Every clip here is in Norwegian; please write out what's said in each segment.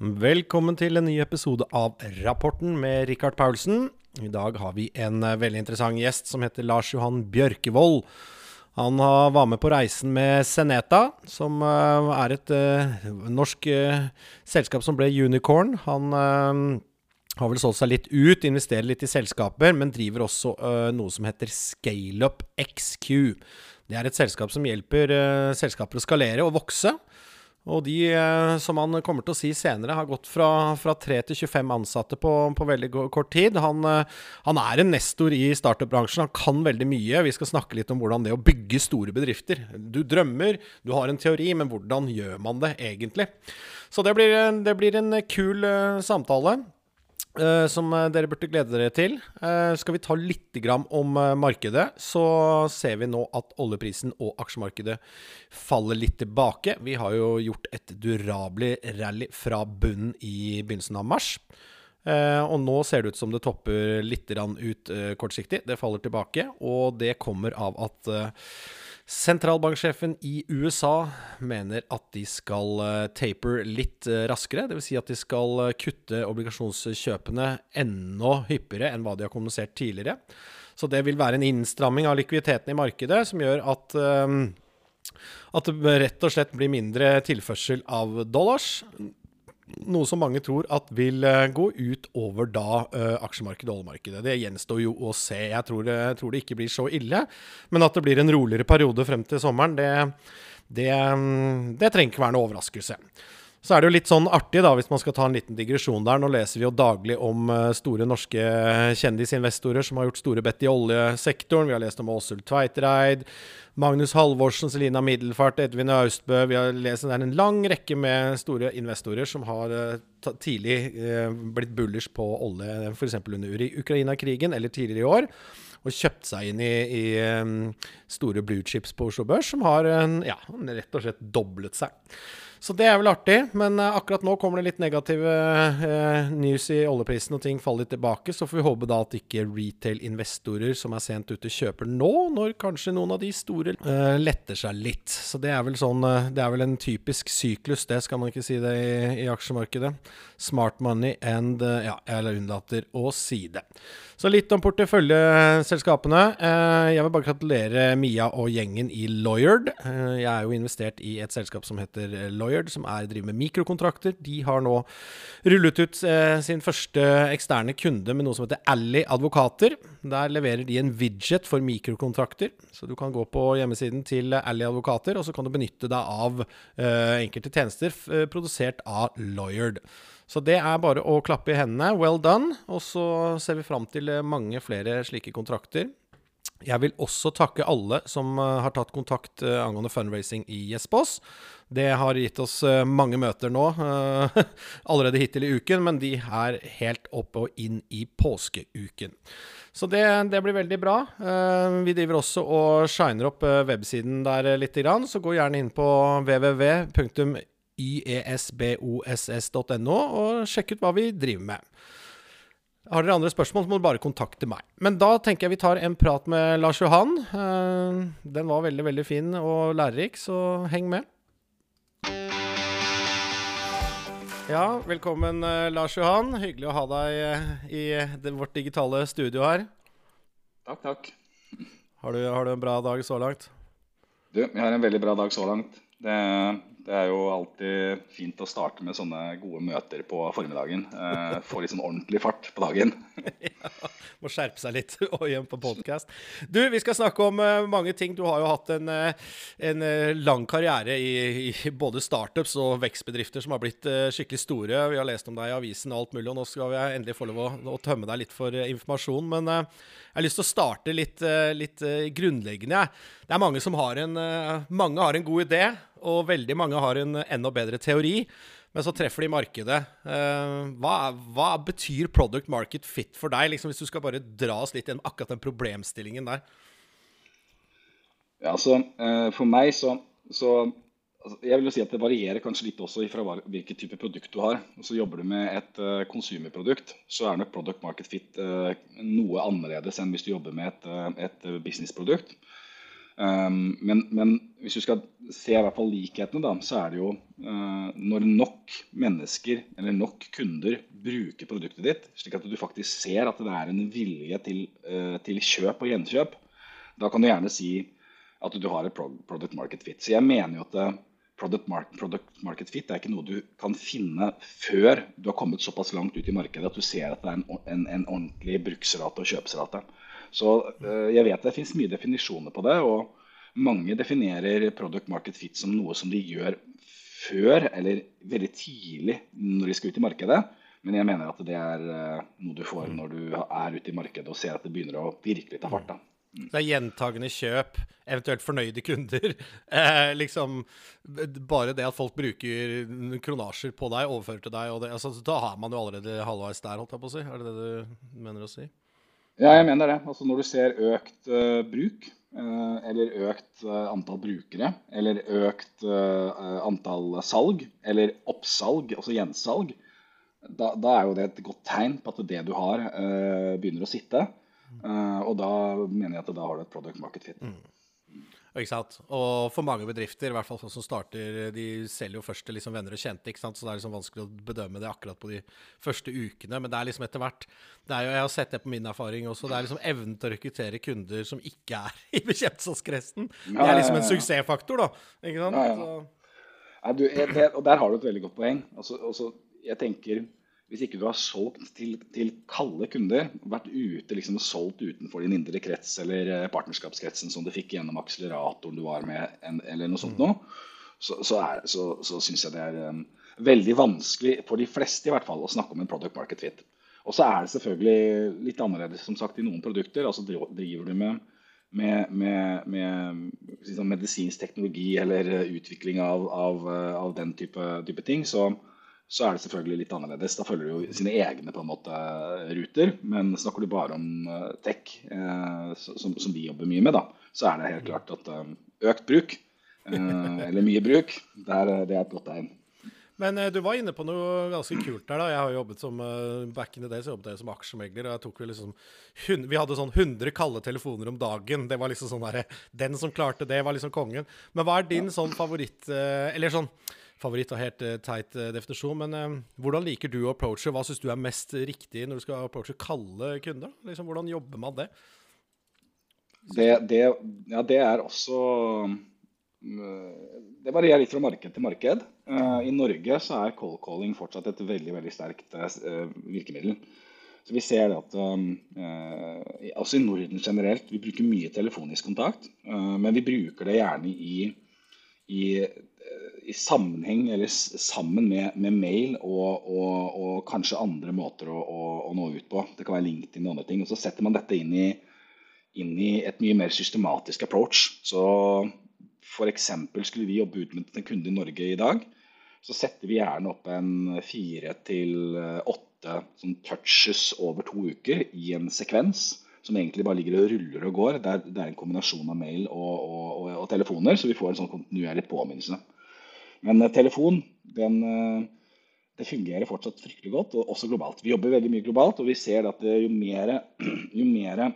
Velkommen til en ny episode av Rapporten med Rikard Paulsen. I dag har vi en eh, veldig interessant gjest som heter Lars Johan Bjørkevold. Han var med på reisen med Seneta, som eh, er et eh, norsk selskap som ble unicorn. Han har vel solgt seg litt ut, investerer litt i selskaper, men driver også noe som heter ScaleUp XQ. Det er et selskap som hjelper selskaper å skalere og vokse. Og de, eh, som han kommer til å si senere, har gått fra, fra 3 til 25 ansatte på, på veldig kort tid. Han, eh, han er en nestor i startup-bransjen. Han kan veldig mye. Vi skal snakke litt om hvordan det å bygge store bedrifter. Du drømmer, du har en teori, men hvordan gjør man det egentlig? Så det blir, det blir en kul eh, samtale. Eh, som eh, dere burde glede dere til. Uh, skal vi ta litt om uh, markedet, så ser vi nå at oljeprisen og aksjemarkedet faller litt tilbake. Vi har jo gjort et durabelig rally fra bunnen i begynnelsen av mars. Og nå ser det ut som det topper litt ut kortsiktig. Det faller tilbake, og det kommer av at Sentralbanksjefen i USA mener at de skal eh, taper litt eh, raskere. Dvs. Si at de skal eh, kutte obligasjonskjøpene enda hyppigere enn hva de har kommunisert tidligere. Så det vil være en innstramming av likviditeten i markedet som gjør at at det rett og slett blir mindre tilførsel av dollars. Noe som mange tror at vil eh, gå ut over da eh, aksjemarkedet og oljemarkedet. Det gjenstår jo å se. Jeg tror, det- jeg tror det ikke blir så ille. Men at det blir en roligere periode frem til sommeren, det, det, mm, det trenger ikke være noe overraskelse. Så er det jo litt sånn artig, da, hvis man skal ta en liten digresjon der. Nå leser vi jo daglig om eh, store norske kjendisinvestorer som har gjort store bett i oljesektoren. Vi har lest om Åshild Tveitereid, Magnus Halvorsen, Selina Middelfart, Edvin Austbø. Vi har lest det er en lang rekke med store investorer som har eh, tidlig eh, blitt bullish på olje, f.eks. under Ukraina-krigen eller tidligere i år. Og kjøpt seg inn i, i eh, store blue chips på Oslo Børs, som har eh, ja, rett og slett doblet seg. Så det er vel artig, men eh, akkurat nå kommer det litt negative eh, news i oljeprisen, og ting faller litt tilbake. Så får vi håpe da at ikke retail-investorer som er sent ute, kjøper nå, når kanskje noen av de store eh, letter seg litt. Så det er vel sånn eh, Det er vel en typisk syklus, det skal man ikke si det i, i aksjemarkedet. Smart money and eh, Ja, jeg unnlater å si det. Så litt om porteføljeselskapene. Jeg vil bare gratulere Mia og gjengen i Lawyard. Jeg er jo investert i et selskap som heter eh, Lawyered, som er, driver med mikrokontrakter. De har nå rullet ut eh, sin første eksterne kunde med noe som heter Ally advokater. Der leverer de en widget for mikrokontrakter. Så du kan gå på hjemmesiden til Ally advokater, og så kan du benytte deg av eh, enkelte tjenester eh, produsert av Lawyered. Så det er bare å klappe i hendene. Well done. Og så ser vi fram til eh, mange flere slike kontrakter. Jeg vil også takke alle som eh, har tatt kontakt eh, angående fundraising i Jespås. Det har gitt oss eh, mange møter nå, allerede hittil i uken, men de er helt oppe og inn i påskeuken. Så det, det blir veldig bra. Vi driver også og shiner opp websiden der litt, så gå gjerne inn på www.iesboss.no og sjekk ut hva vi driver med. Har dere andre spørsmål, så må dere bare kontakte meg. Men da tenker jeg vi tar en prat med Lars Johan. Eh, Den var veldig, veldig fin og lærerik, så heng med. Ja, velkommen eh, Lars Johan. Hyggelig å ha deg eh, i vårt digitale studio her. Takk, takk. Har du, har du en bra dag så langt? Du, jeg har en veldig bra dag så langt. Det, det er jo alltid fint å starte med sånne gode møter på formiddagen. Eh, få litt sånn ordentlig fart på dagen. Må skjerpe seg litt og igjen på podkast. Du, vi skal snakke om eh, mange ting. Du har jo hatt en, eh, en eh, lang karriere i, i både startups og vekstbedrifter som har blitt skikkelig store. Vi har lest om deg i avisen og alt mulig, og nå skal vi endelig få lov å, å tømme deg litt for informasjon. Men jeg har lyst til å starte litt, litt grunnleggende. Det er mange som har en, mange har en god idé, og veldig mange har en enda bedre teori. Men så treffer de markedet. Eh, hva, hva betyr product market fit for deg, liksom, hvis du skal bare dra oss litt gjennom akkurat den problemstillingen der? Ja, altså, eh, for meg så, så altså, Jeg vil jo si at det varierer kanskje litt også fra hvilken type produkt du har. Så Jobber du med et uh, konsumerprodukt, så er nok product market fit eh, noe annerledes enn hvis du jobber med et, eh, et businessprodukt. Um, men, men, hvis du skal se i hvert fall likhetene, da, så er det jo uh, når nok mennesker eller nok kunder bruker produktet ditt, slik at du faktisk ser at det er en vilje til, uh, til kjøp og gjenkjøp, da kan du gjerne si at du har et product market fit. Så jeg mener jo at uh, product, market, product market fit er ikke noe du kan finne før du har kommet såpass langt ut i markedet at du ser at det er en, en, en ordentlig bruksrate og kjøpsrate. Så eh, jeg vet det finnes mye definisjoner på det. og mange definerer product market fit som noe som de gjør før eller veldig tidlig når de skal ut i markedet. Men jeg mener at det er eh, noe du får når du er ute i markedet og ser at det begynner å virkelig ta fart. da. Mm. Det er gjentagende kjøp, eventuelt fornøyde kunder. Eh, liksom, bare det at folk bruker kronasjer på deg, overfører til deg, det, altså, da har man jo allerede halvveis der, holdt jeg på å si. Er det det du mener å si? Ja, jeg mener det. Altså Når du ser økt uh, bruk, uh, eller økt uh, antall brukere, eller økt antall salg, eller oppsalg, altså gjensalg, da, da, er jo det et godt tegn på at det du har, begynner å sitte. og da mener jeg at da har du et product market fit. Mm. Ikke sant? Og for mange bedrifter, i hvert fall folk som starter, de selger jo først til liksom venner og kjente. ikke sant? Så det er liksom vanskelig å bedømme det akkurat på de første ukene. Men det er liksom etter hvert det er jo, Jeg har sett det på min erfaring også. Det er liksom evnen til å rekruttere kunder som ikke er i bekjempelseskretsen. Det er liksom en suksessfaktor, da. Ikke sant? Ja, ja. ja du, det, og der har du et veldig godt poeng. Altså, altså, jeg tenker hvis ikke du har solgt til, til kalde kunder, vært ute liksom, solgt utenfor din indre krets eller eh, partnerskapskretsen som du fikk gjennom akseleratoren du var med, en, eller noe sånt noe, så, så, er, så, så syns jeg det er um, veldig vanskelig, for de fleste i hvert fall, å snakke om en product market fit. Og så er det selvfølgelig litt annerledes som sagt i noen produkter. altså Driver du med, med, med, med sånn medisinsk teknologi eller utvikling av, av, av den type, type ting, så, så er det selvfølgelig litt annerledes. Da følger du jo sine egne på en måte ruter. Men snakker du bare om uh, tech, eh, som, som, vi jobber mye med, da, så er det helt klart at uh, økt bruk, eller mye bruk, det er, det er et godt tegn. Men du var inne på noe ganske kult der. da. Jeg har jobbet som back in the days, jobbet jeg som aksjemegler. og jeg tok liksom, Vi hadde sånn 100 kalde telefoner om dagen. Det var liksom sånn der, Den som klarte det, var liksom kongen. Men hva er din sånn favoritt Eller sånn favoritt og helt uh, teit uh, definisjon. Men uh, hvordan liker du å approache? Hva syns du er mest riktig når du skal approache kalde kunder? Liksom, hvordan jobber man det? Det, det, ja, det er også Det varierer litt fra marked til marked. I Norge så er cold calling fortsatt et veldig veldig sterkt virkemiddel. Så vi ser at um, altså i Norden generelt, vi bruker mye telefonisk kontakt. men vi bruker det gjerne i, i i sammenheng eller sammen med, med mail og, og, og, kanskje andre måter å, å, å, nå ut på. Det kan være LinkedIn og andre ting. Og så setter man dette inn i, inn i et mye mer systematisk approach. Så f.eks. skulle vi jobbe ut med en kunde i Norge i dag, så setter vi gjerne opp en fire til åtte sånn touches over to uker i en sekvens som egentlig bare ligger og ruller og går. Det er, det er en kombinasjon av mail og, og, og, telefoner, så vi får en sånn kontinuerlig påminnelse. Men eh, telefon den, eh, det fungerer fortsatt fryktelig godt, og også globalt. Vi jobber veldig mye globalt, og vi ser at jo mer, jo mer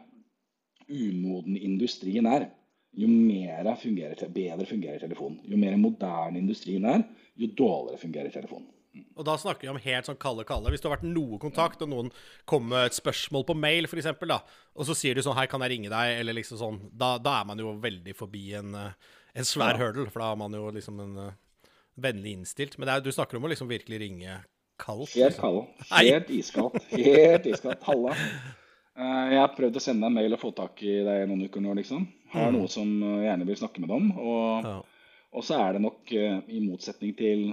umoden industrien er, jo mer fungerer, bedre fungerer telefonen. Jo mer moderne industrien er, jo dårligere fungerer telefonen. Og da snakker vi om helt sånn kalde kalde. Hvis det har vært noe kontakt, og noen kommer med et spørsmål på mail, f.eks., og så sier du sånn 'Hei, kan jeg ringe deg?' eller liksom sånn, da, da er man jo veldig forbi en, eh, en svær ja. hurdle, for da har man jo liksom en vennlig innstilt. Men er, du snakker om å liksom virkelig ringe kaldt? Helt liksom. kald. Helt iskaldt. Helt iskaldt. Halla. Uh, jeg har prøvd å sende deg en mail og få tak i deg noen uker nå, liksom. Har mm. noe som gjerne vil snakke med deg om. Og, ja. og så er det nok, uh, i motsetning til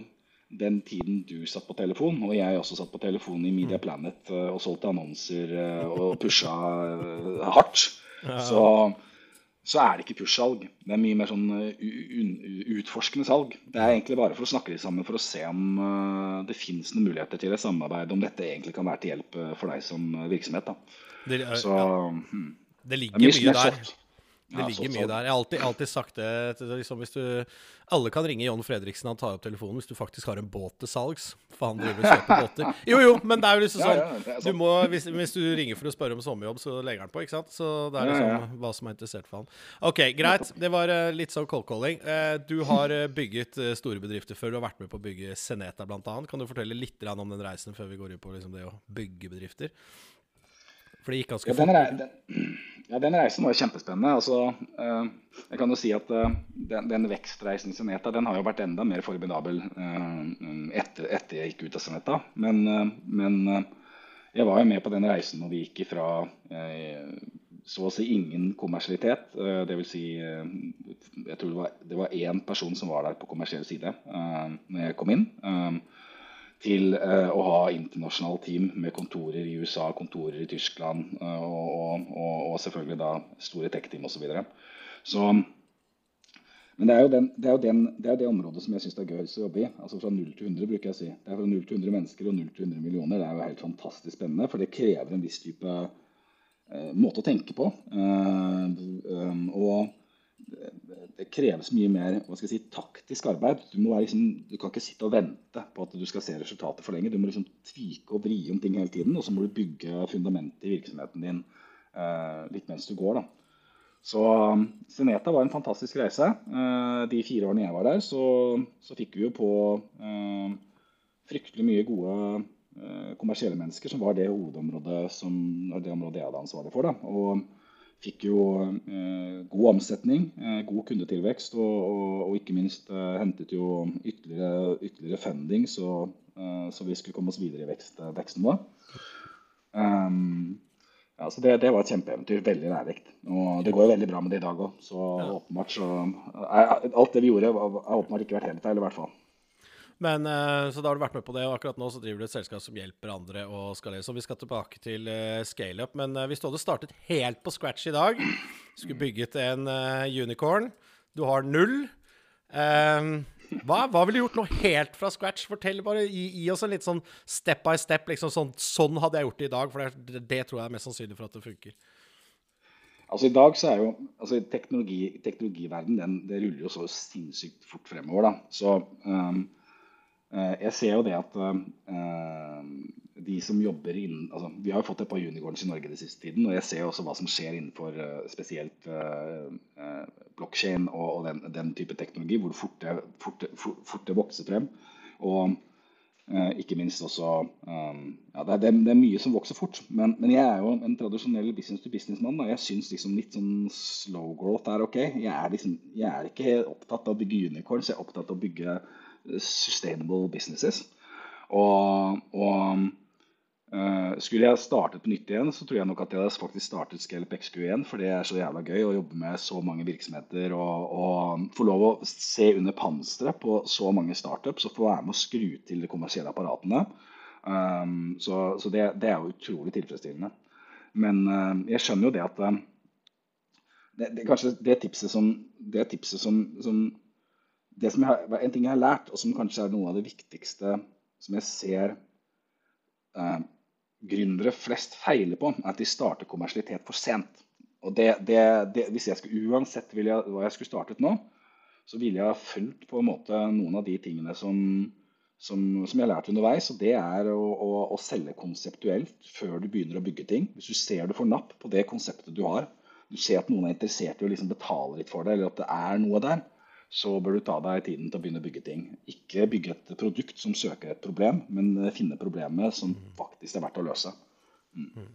den tiden du satt på telefon, og jeg også satt på telefon i Media mm. Planet og solgte annonser og pusha hardt, så så er det ikke push-salg. Det er mye mer sånn uh, utforskende salg. Det er egentlig bare for å snakke litt sammen for å se om uh, det finnes noen muligheter til et samarbeid, om dette egentlig kan være til hjelp uh, for deg som virksomhet. Da. Det, så ja. hmm. det ligger det mye, mye der. Soft. Det ja, ligger mye der. Jeg har alltid, alltid sagt det. Liksom, hvis du, alle kan ringe John Fredriksen han tar opp telefonen hvis du faktisk har en båt til salgs. For han driver og kjøper båter. Jo, jo, men det er jo liksom sånn, ja, ja, du må, hvis, hvis, du ringer for å spørre om sommerjobb, så legger han på, ikke sant? Så det er liksom hva som er interessert for han. OK, greit. Det var uh, litt sånn cold calling. Uh, du har uh, bygget store bedrifter før. Du har vært med på å bygge Seneta blant annet. Kan du fortelle litt om den reisen før vi går inn på liksom, det å bygge bedrifter? For det gikk ganske fort. Ja, den, reisen var kjempespennende. Altså, uh, jeg kan jo si at uh, den, den, vekstreisen i Seneta den har jo vært enda mer formidabel uh, etter, etter, jeg gikk ut av Seneta. Men, men jeg var jo med på den reisen når vi gikk ifra så å si ingen kommersialitet. Dvs. Si, jeg tror det var, det var én person som var der på kommersiell side når jeg kom inn til uh, å ha internasjonalt team med kontorer i USA, kontorer i Tyskland uh, og, og, og, selvfølgelig da store tech-team osv. Så, videre. så men det er, den, det er jo den, det, er det området som jeg syns er gøyest å jobbe i. Altså Fra 0 til 100, bruker jeg å si. Det er fra 0 til 100 mennesker og 0 til 100 millioner. Det er jo helt fantastisk spennende, for det krever en viss type eh, måte å tenke på. Um, og det kreves mye mer hva skal jeg si, taktisk arbeid. Du, liksom, du, kan ikke sitte og vente på at du skal se resultatet for lenge. Du må liksom tvike og vri om ting hele tiden, og så må du bygge fundamentet i virksomheten din eh, litt mens du går. Da. Så Seneta var en fantastisk reise. Eh, de fire årene jeg var der, så, så fikk vi jo på eh, fryktelig mye gode eh, kommersielle mennesker, som var det hovedområdet som, det området jeg hadde ansvaret for. Da. Og fikk jo eh, god omsetning, eh, god kundetilvekst, og, og, og ikke minst eh, hentet jo ytterligere, ytterligere funding, så, eh, så, vi skulle komme oss videre i vekst, veksten vår. Um, ja, så det, det, var et kjempeeventyr. Veldig lærerikt. Og det går jo veldig bra med det i dag òg. Så ja. åpenbart så Alt det vi gjorde, har åpenbart ikke vært helt feil, i hvert fall. Men, eh, Så da har du vært med på det, og akkurat nå så driver du et selskap som hjelper andre å skalere. Så vi skal tilbake til uh, scaleup. Men uh, hvis du hadde startet helt på scratch i dag, skulle bygget en unicorn, du har null hva, hva ville du gjort nå helt fra scratch? Fortell bare, Gi, gi oss en litt sånn step by step. liksom sånn, sånn hadde jeg gjort det i dag, for det, det, tror jeg er mest sannsynlig for at det funker. Altså I dag så er jo altså teknologi, teknologiverden den, det ruller jo så sinnssykt fort fremover. da. Så um, Eh, jeg ser jo det at uh, de som jobber innen altså, Vi har jo fått et par unicorns i Norge den siste tiden. Og jeg ser også hva som skjer innenfor uh, spesielt blokkjede og, den, den, type teknologi, hvor fort det, fort, fort, fort det vokser frem. Og ikke minst også ja, det, er, det, er, mye som vokser fort. Men, men, jeg er jo en tradisjonell business-to-business-mann. og Jeg syns liksom litt sånn slow growth er ok. Jeg er, liksom, jeg er ikke opptatt av å bygge unicorns, jeg er opptatt av å bygge sustainable businesses. Og, og uh, skulle jeg startet på nytt igjen, så tror jeg nok at jeg hadde faktisk startet Scalp XQ igjen. For det er så jævla gøy å jobbe med så mange virksomheter og, og få lov å se under panseret på så mange startups og få være med å skru til de kommersielle apparatene. Um, så, så det, det, er jo utrolig tilfredsstillende. Men uh, jeg skjønner jo det at uh, det, det, kanskje det tipset som, det tipset som, som det som jeg, En ting jeg har lært, og som kanskje er noe av det viktigste som jeg ser eh, gründere flest feiler på, er at de starter kommersialitet for sent. Og det, det, det, hvis jeg skulle, Uansett jeg, hva jeg skulle startet nå, så ville jeg ha fulgt på en måte noen av de tingene som, som, som jeg har lært underveis. Og det er å, å, å, selge konseptuelt før du begynner å bygge ting. Hvis du ser du får napp på det konseptet du har, du ser at noen er interessert i å liksom betale litt for det, eller at det er noe der, så bør du ta deg tiden til å begynne å bygge ting. Ikke bygge et produkt som søker et problem, men eh, finne problemet som mm. faktisk er verdt å løse. Mm.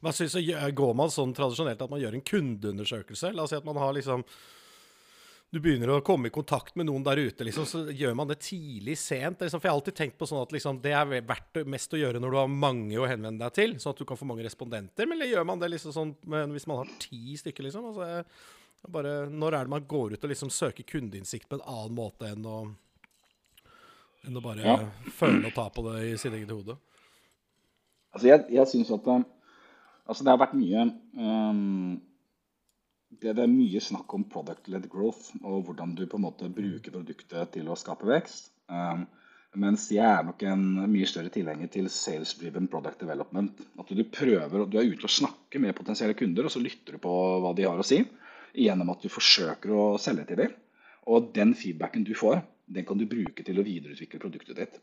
Hva synes du, Går man sånn tradisjonelt at man gjør en kundeundersøkelse? La oss si at man har liksom du begynner å komme i kontakt med noen der ute, liksom, så gjør man det tidlig, sent. Liksom. For jeg har alltid tenkt på sånn at liksom, det er verdt mest å gjøre når du har mange å henvende deg til, sånn at du kan få mange respondenter. Men gjør man det liksom sånn hvis man har ti stykker, liksom? Altså, bare, når er det man går ut og liksom søker kundeinnsikt på en annen måte enn å, enn å bare ja. føle og ta på det i sitt eget hode? Altså, jeg, jeg syns at eh, altså, det har vært mye um, det, det, er mye snakk om product-led growth og hvordan du på en måte bruker produktet til å skape vekst. Um, mens jeg er nok en mye større tilhenger til sales-driven product development. At du prøver, du er ute og snakker med potensielle kunder, og så lytter du på hva de har å si. Gjennom at du forsøker å selge til dem. Og den feedbacken du får, den kan du bruke til å videreutvikle produktet ditt.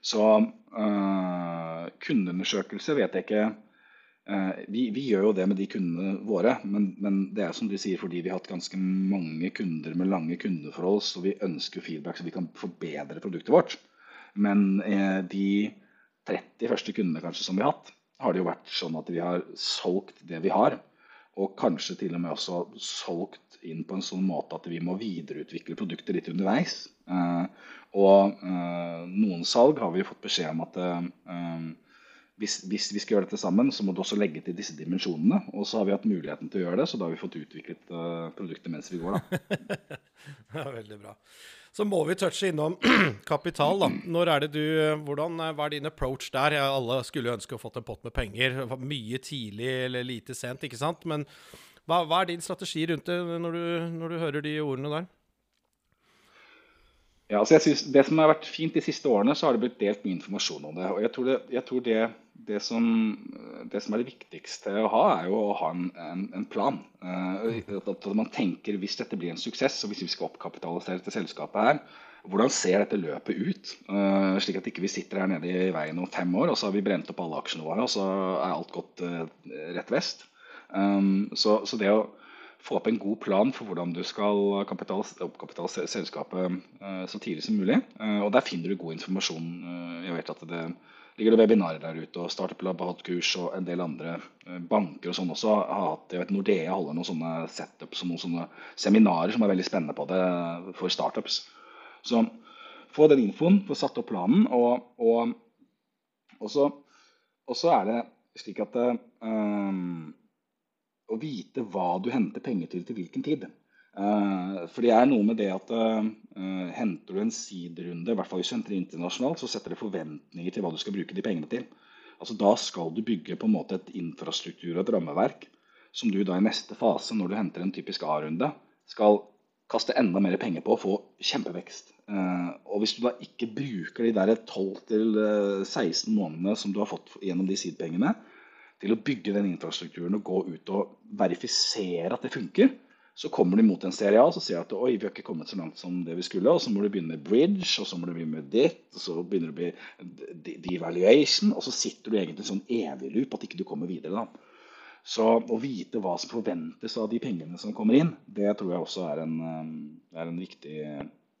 Så øh, kundeundersøkelse vet jeg ikke øh, vi, vi, gjør jo det med de kundene våre, men, men, det er som du sier fordi vi har hatt ganske mange kunder med lange kundeforhold, så vi ønsker feedback så vi kan forbedre produktet vårt. Men øh, de 30 første kundene kanskje som vi har hatt, har det jo vært sånn at vi har solgt det vi har. Og kanskje til og med også solgt inn på en sånn måte at vi må videreutvikle produkter litt underveis. Uh, og uh, noen salg har vi fått beskjed om at uh, hvis, hvis, vi skal gjøre dette sammen, så må du også legge til disse dimensjonene. Og så har vi hatt muligheten til å gjøre det, så da har vi fått utviklet produktet mens vi går. da. ja, veldig bra. Så må vi touche innom kapital. da. Når er det du, hvordan, Hva er din approach der? Alle skulle ønske å fått en pott med penger. Mye tidlig eller lite sent, ikke sant? Men hva, hva er din strategi rundt det når du, når du hører de ordene der? Ja, altså jeg synes Det som har vært fint de siste årene, så har det blitt delt mye informasjon om det. og Jeg tror det, jeg tror det, det, som, det som, er det viktigste å ha, er jo å ha en, en, en plan. Uh, at man tenker hvis dette blir en suksess, og hvis vi skal oppkapitalisere dette selskapet her, hvordan ser dette løpet ut? Uh, slik at ikke vi sitter her nede i veien om fem år, og så har vi brent opp alle aksjene våre, og så er alt gått uh, rett vest. Um, så, så det å få opp en god plan for hvordan du skal oppkapitalisere selskapet uh, så tidlig som mulig. Uh, og Der finner du god informasjon. Uh, jeg vet at det ligger det webinarer der ute, og Startup Lab har hatt kurs, og en del andre banker og sånn også har hatt jeg vet Nordea holder noen sånne setups og noen sånne seminarer som er veldig spennende på det for startups. Så få den infoen, få satt opp planen, og, og, og, så, og så, er det slik at um, å vite hva du henter penger til til hvilken tid. Uh, for det er noe med det at uh, henter du en siderunde, i hvert fall hvis du henter internasjonalt, så setter det forventninger til hva du skal bruke de pengene til. Altså Da skal du bygge på en måte et infrastruktur og et rammeverk som du da i neste fase, når du henter en typisk A-runde, skal kaste enda mer penger på og få kjempevekst. Uh, og hvis du da ikke bruker de der 12-16 månedene som du har fått gjennom de sidepengene, til å bygge den infrastrukturen og gå ut og verifisere at det funker, så kommer de mot en serie A og sier at oi, vi har ikke kommet så langt som det vi skulle. Og så må du begynne med bridge, og så må du begynne med ditt, og så begynner det å bli devaluation, og så sitter du egentlig i sånn evig loop at ikke du kommer videre. da. Så å vite hva som forventes av de pengene som kommer inn, det tror jeg også er en, eh, er en viktig,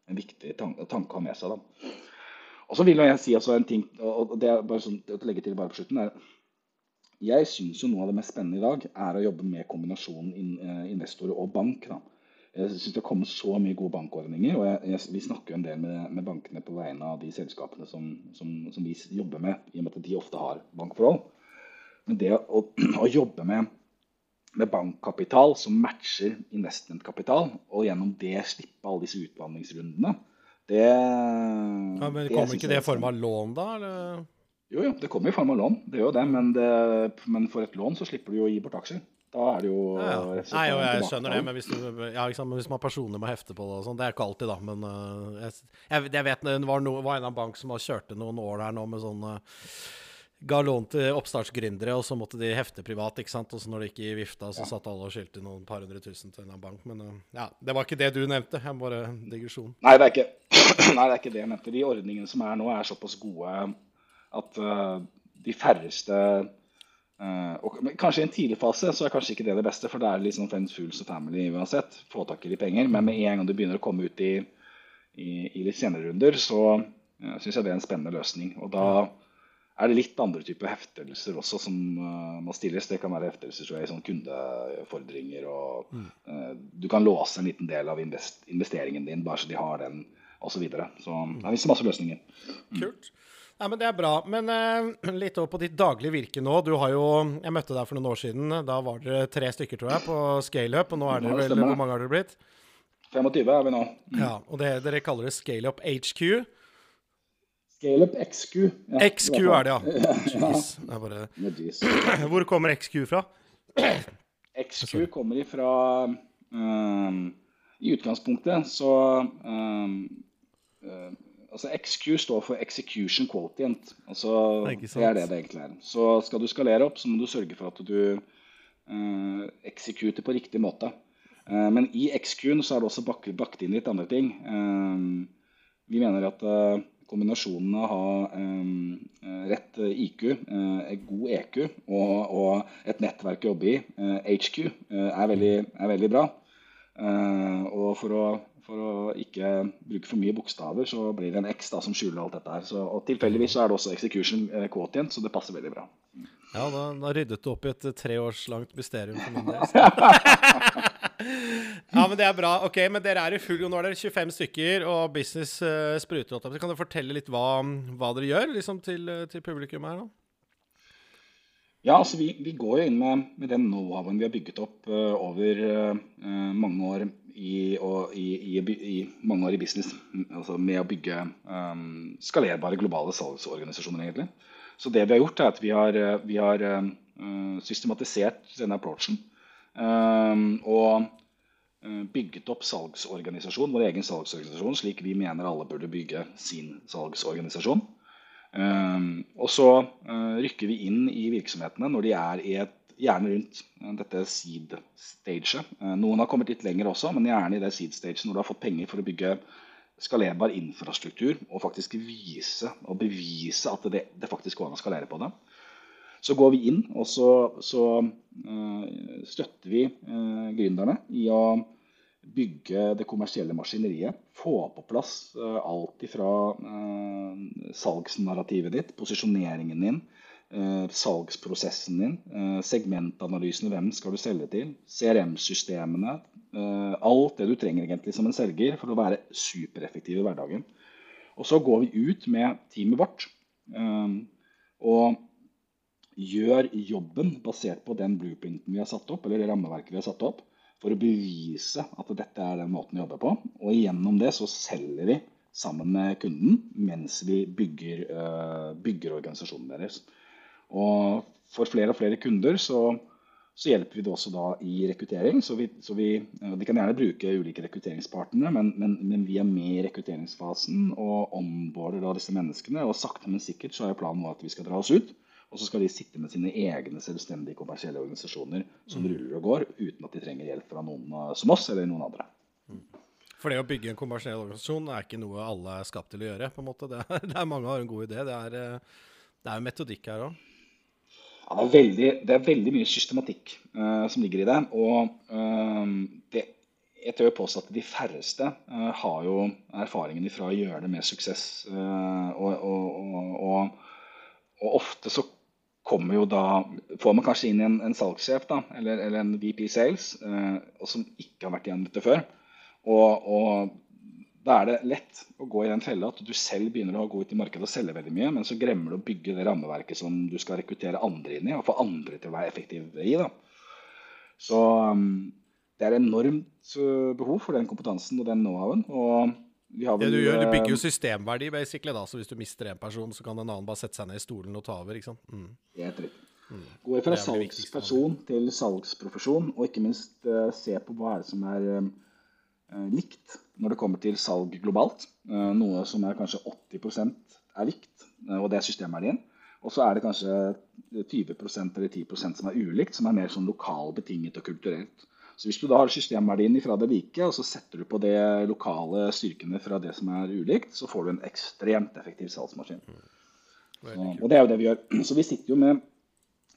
en viktig tanke, tanke å ha med seg. da. Og så vil jeg si altså en ting, og det er bare sånn, å legge til bare på slutten, er jeg syns jo noe av det mest spennende i dag er å jobbe med kombinasjonen investorer investor og bank. Da. Jeg syns det har kommet så mye gode bankordninger. og jeg, jeg, Vi snakker jo en del med, med, bankene på vegne av de selskapene som, som, som, vi jobber med, i og med at de ofte har bankforhold. Men det å, å jobbe med, med, bankkapital som matcher investmentkapital, og gjennom det slippe alle disse utvandringsrundene, det, ja, Men Kommer ikke det i form av lån, da? eller? Jo, jo, det kommer i form av lån. Det gjør det. Men, det, men for et lån så slipper du jo å gi bort aksjer. Da er det jo ja, ja. Nei, jo, jeg skjønner det, men hvis, du, ja, liksom, hvis man personlig må hefte på det og sånn, det er ikke alltid, da. Men uh, jeg, jeg, vet det var, no, var en av bank som har kjørte noen år der nå med sånn uh, Ga lån til oppstartsgründere, og så måtte de hefte privat. ikke sant? Og så når det gikk i vifta, så satt alle og skyldte noen par hundre tusen til en bank. Men uh, ja, det var ikke det du nevnte. Jeg bare digresjon. Nei, det er ikke, nei, det er ikke det jeg mente. De ordningene som er nå, er såpass gode at uh, de færreste uh, og Kanskje i en tidlig fase så er kanskje ikke det det beste, for det er liksom friends, fools og family uansett. Få tak i de penger. Men med en gang du begynner å komme ut i, i, i litt senere runder, så uh, syns jeg det er en spennende løsning. Og da er det litt andre typer heftelser også som uh, må stilles. Det kan være heftelser så i sånn kundefordringer, og uh, du kan låse en liten del av invest investeringen din bare så de har den, osv. Så, videre. så det finnes masse løsninger. Mm. Kult. Nei, men Det er bra. Men uh, litt over på ditt daglige virke nå. Du har jo, Jeg møtte deg for noen år siden. Da var dere tre stykker, tror jeg, på scaleup. Og nå er dere vel Hvor mange har dere blitt? 25 er vi nå. Mm. Ja, Og det, dere kaller det scaleup HQ? Scaleup XQ. Ja, XQ er det, ja. Jeez. Det bare... Hvor kommer XQ fra? XQ kommer ifra um, I utgangspunktet så um, Altså XQ står for execution quotient. Altså, det er det det egentlig er. Så skal du skalere opp, så må du sørge for at du uh, executer på riktig måte. Uh, men i XQ-en så er det også bak, bakt inn litt andre ting. Uh, vi mener at uh, kombinasjonen av å ha um, rett IQ, eh, god EQ og, og, et nettverk å jobbe i, HQ, er veldig, er, veldig, bra. og for å, for å, ikke bruke for mye bokstaver, så blir det en X da, som skjuler alt dette her. Så, og tilfeldigvis så er det også execution quotient, så det passer veldig bra. Ja, da, da ryddet du opp i et tre års langt mysterium for min del. ja, men det er bra. Ok, men dere er i full Nå er dere 25 stykker, og business uh, spruter opp. Kan du fortelle litt hva, hva dere gjør liksom, til, eh, til, publikum her nå? Ja, altså vi, vi går jo inn med, med den know-howen vi har bygget opp uh, over uh, mange år i, i, i, i, mange år i business. Altså med å bygge um, skalerbare globale salgsorganisasjoner, egentlig. Så det vi har gjort, er at vi har, vi har systematisert denne approachen. Um, og uh, bygget opp salgsorganisasjon, vår egen salgsorganisasjon, slik vi mener alle burde bygge sin salgsorganisasjon. Um, og så uh, rykker vi inn i virksomhetene når de er i et, gjerne rundt uh, dette seed-staget. noen har kommet litt lenger også, men gjerne i det seed-staget når du har fått penger for å bygge skalerbar infrastruktur og faktisk vise og bevise at det, det faktisk går an å skalere på det. Så går vi inn og så, så uh, støtter vi uh, gründerne i å bygge det kommersielle maskineriet. Få på plass uh, alt ifra salgsnarrativet ditt, posisjoneringen din, salgsprosessen din, segmentanalysen, hvem skal du selge til, CRM-systemene. alt det du trenger egentlig som en selger for å være supereffektiv i hverdagen. Og så går vi ut med teamet vårt. og gjør jobben basert på den blueprinten vi har satt opp, eller det rammeverket vi har satt opp, for å bevise at dette er den måten vi jobber på. Og gjennom det så selger vi sammen med kunden mens vi bygger, bygger organisasjonen deres. Og for flere og flere kunder så, så hjelper vi det også da i rekruttering. Så vi, så vi, de kan gjerne bruke ulike rekrutteringspartnere, men, men, men, vi er med i rekrutteringsfasen og omborder da disse menneskene. Og sakte, men sikkert så er planen at vi skal dra oss ut. Og så skal de sitte med sine egne selvstendige kommersielle organisasjoner som mm. ruller og går, uten at de trenger hjelp fra noen eh, som oss eller noen andre. Mm. For det å bygge en kommersiell organisasjon er ikke noe alle er skapt til å gjøre. på en måte. Det er, det er Mange har en god idé. Det er, eh, det er metodikk her òg. Ja, det, er veldig, det er veldig mye systematikk uh, som ligger i det. Og uh, det, jeg tør påstå at de færreste uh, har jo erfaringen fra å gjøre det med suksess. Og, og, og, og, ofte så kommer jo da Får man kanskje inn en, en salgssjef da, eller, eller, en VP Sales som ikke har vært igjen dette før. Og, da er det lett å gå i den fella at du selv begynner å gå ut i markedet og selge veldig mye, men så glemmer du å bygge det rammeverket som du skal rekruttere andre inn i, og få andre til å være effektive i. da. Så um, det er enormt uh, behov for den kompetansen og den know-howen. og Vel, det du gjør, du bygger jo eh, systemverdi, basically. da, så Hvis du mister en person, så kan en annen bare sette seg ned i stolen og ta over. ikke sant? Mm. Helt riktig. Mm. Gå fra salgsperson til salgsprofesjon, og ikke minst uh, se på hva er det som er uh, likt når det kommer til salg globalt. Uh, noe som er kanskje 80% er likt, og det er systemverdien. Og så er det kanskje 20% eller 10% som er ulikt, som er mer sånn lokalbetinget og kulturelt. Så Hvis du da har systemverdien fra det like, og så setter du på det lokale styrkene fra det som er ulikt, så får du en ekstremt effektiv salgsmaskin. Så, og det er jo det vi gjør. Så vi sitter jo med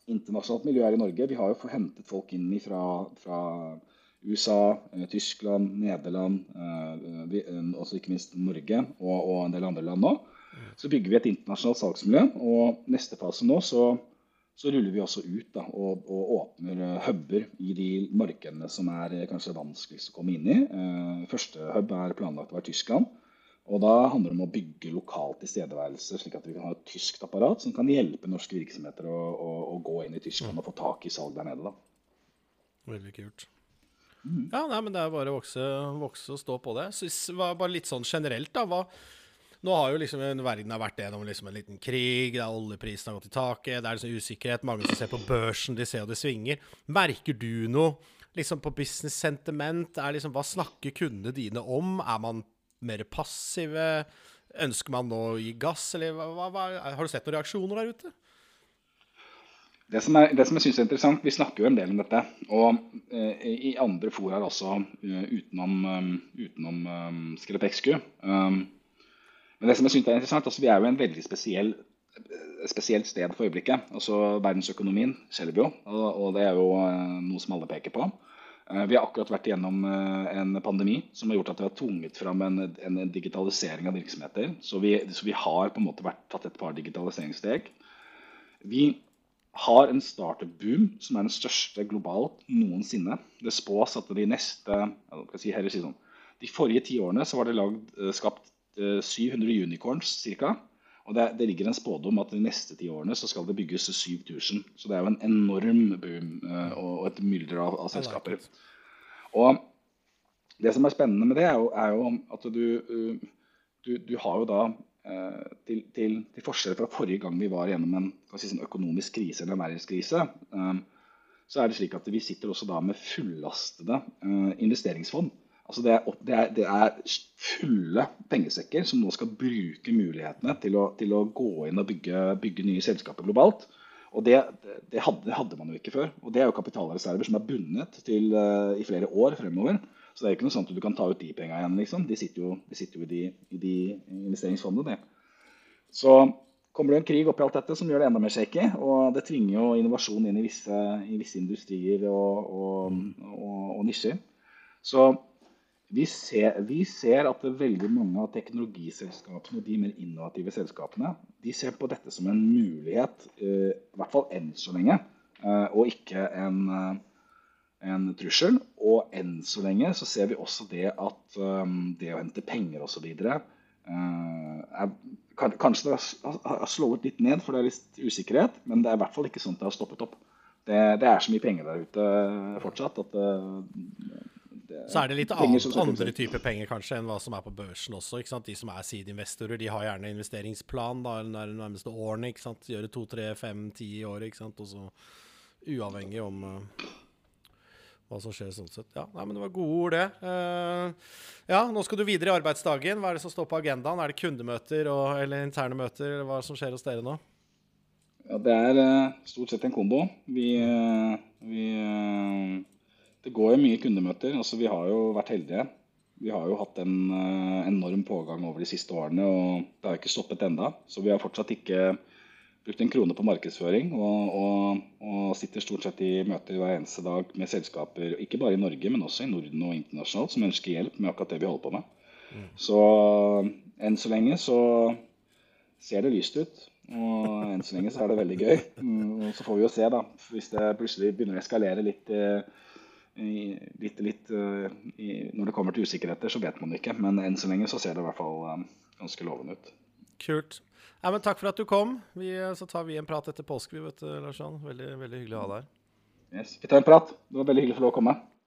internasjonalt miljø her i Norge. Vi har jo hentet folk inn fra, fra USA, eh, Tyskland, Nederland, eh, eh, også ikke minst Norge og, og en del andre land nå. Så bygger vi et internasjonalt salgsmiljø. Og neste fase nå så så ruller vi også ut da, og, og, åpner huber i de markedene som er kanskje vanskeligst å komme inn i. Første hub er planlagt å være Tyskland. Og Da handler det om å bygge lokal tilstedeværelse, slik at vi kan ha et tyskt apparat som kan hjelpe norske virksomheter å, å, å gå inn i Tyskland og få tak i salg der nede. da. Veldig kult. Mm. Ja, nei, men Det er bare å vokse, vokse og stå på det. Synes, bare litt sånn generelt, da. Hva, nå har jo liksom verden har vært gjennom liksom en liten krig, det er oljeprisen har gått i taket, det er liksom usikkerhet. Mange som ser på børsen, de ser jo det svinger. Merker du noe liksom på business sentiment? Er liksom, hva snakker kundene dine om? Er man mer passive? Ønsker man nå å gi gass, eller hva, hva, har du sett noen reaksjoner der ute? Det som, er, det som jeg synes er interessant, Vi snakker jo en del om dette, og eh, i andre fora også uh, utenom, um, utenom um, Skelepeksku. Um, men det som jeg synes er interessant, altså Vi er jo en veldig spesiell, spesielt sted for øyeblikket. altså Verdensøkonomien skjelver jo, og, og, det er jo uh, noe som alle peker på. Uh, vi har akkurat vært igjennom en pandemi som har gjort at vi har tvunget fram en, en digitalisering av virksomheter. Så vi, så vi, har på en måte vært, tatt et par digitaliseringssteg. Vi har en startup-boom som er den største globalt noensinne. Det spås at de neste si, si sånn, De forrige ti årene så var det lagd, eh, skapt 700 eh, unicorns ca. Og det, det, ligger en spådom at de neste ti årene så skal det bygges 7000. Så det er jo en enorm boom eh, og et mylder av, av selskaper. Og det som er spennende med det, er jo, er jo at du, du, du har jo da til, til, til, forskjell fra forrige gang vi var gjennom en si, sånn økonomisk krise eller en næringskrise, eh, så er det slik at vi sitter også da med fullastede eh, investeringsfond. Altså det, er, det, er, det, er, fulle pengesekker som nå skal bruke mulighetene til å, til å gå inn og bygge, bygge, nye selskaper globalt. Og det, det hadde, hadde, man jo ikke før. Og det er jo kapitalreserver som er bundet til i flere år fremover. Så det er ikke noe sånt at du kan ta ut de penga igjen, liksom. De sitter jo, de sitter jo i, de, de, investeringsfondene, det. Så kommer det en krig oppi alt dette som gjør det enda mer shaky. Og det tvinger jo innovasjon inn i visse, i visse industrier og, og, og, og, nisjer. Så vi ser, vi ser, at veldig mange av teknologiselskapene og de mer innovative selskapene de ser på dette som en mulighet, uh, i hvert fall enn så lenge, uh, og ikke en uh, en trussel. Og enn så lenge så ser vi også det at um, det å hente penger osv. Uh, kan, kanskje det har slått litt ned, for det er litt usikkerhet. Men det er i hvert fall ikke sånn at det har stoppet opp. Det, det er så mye penger der ute fortsatt at uh, det, Så er det litt annet, andre typer penger kanskje enn hva som er på børsen også. ikke sant? De som er seed-investorer, de har gjerne investeringsplan da, de nærmeste årene. ikke sant? Gjøre to, tre, fem, ti år. ikke sant? Og så uavhengig om uh, hva som skjer sånn sett. Ja, nei, men Det var gode ord, det. Uh, ja, Nå skal du videre i arbeidsdagen. Hva er det som står på agendaen? Er det kundemøter og, eller interne møter? eller Hva som skjer hos dere nå? Ja, Det er uh, stort sett en kombo. Vi, uh, vi Det går jo mye kundemøter. altså Vi har jo vært heldige. Vi har jo hatt en enorm pågang over de siste årene, og det har ikke stoppet enda. Så vi har fortsatt ikke brukt en krone på markedsføring og, og, og, sitter stort sett i møter hver eneste dag med selskaper, ikke bare i Norge, men også i Norden og internasjonalt, som ønsker hjelp med akkurat det vi holder på med. Mm. Så enn så lenge så ser det lyst ut. Og enn så lenge så er det veldig gøy. Mm, og så får vi jo se, da. Hvis det plutselig begynner å eskalere litt, eh, litt, litt eh, når det kommer til usikkerheter, så vet man det ikke. Men enn så lenge så ser det i hvert fall eh, ganske lovende ut. Kult. Ja, men takk for at du kom. Vi, så tar vi en prat etter påske, vi, vet du, Lars Jan. Veldig, veldig hyggelig å ha deg her. Yes, vi tar en prat. Det var veldig hyggelig å få lov å komme.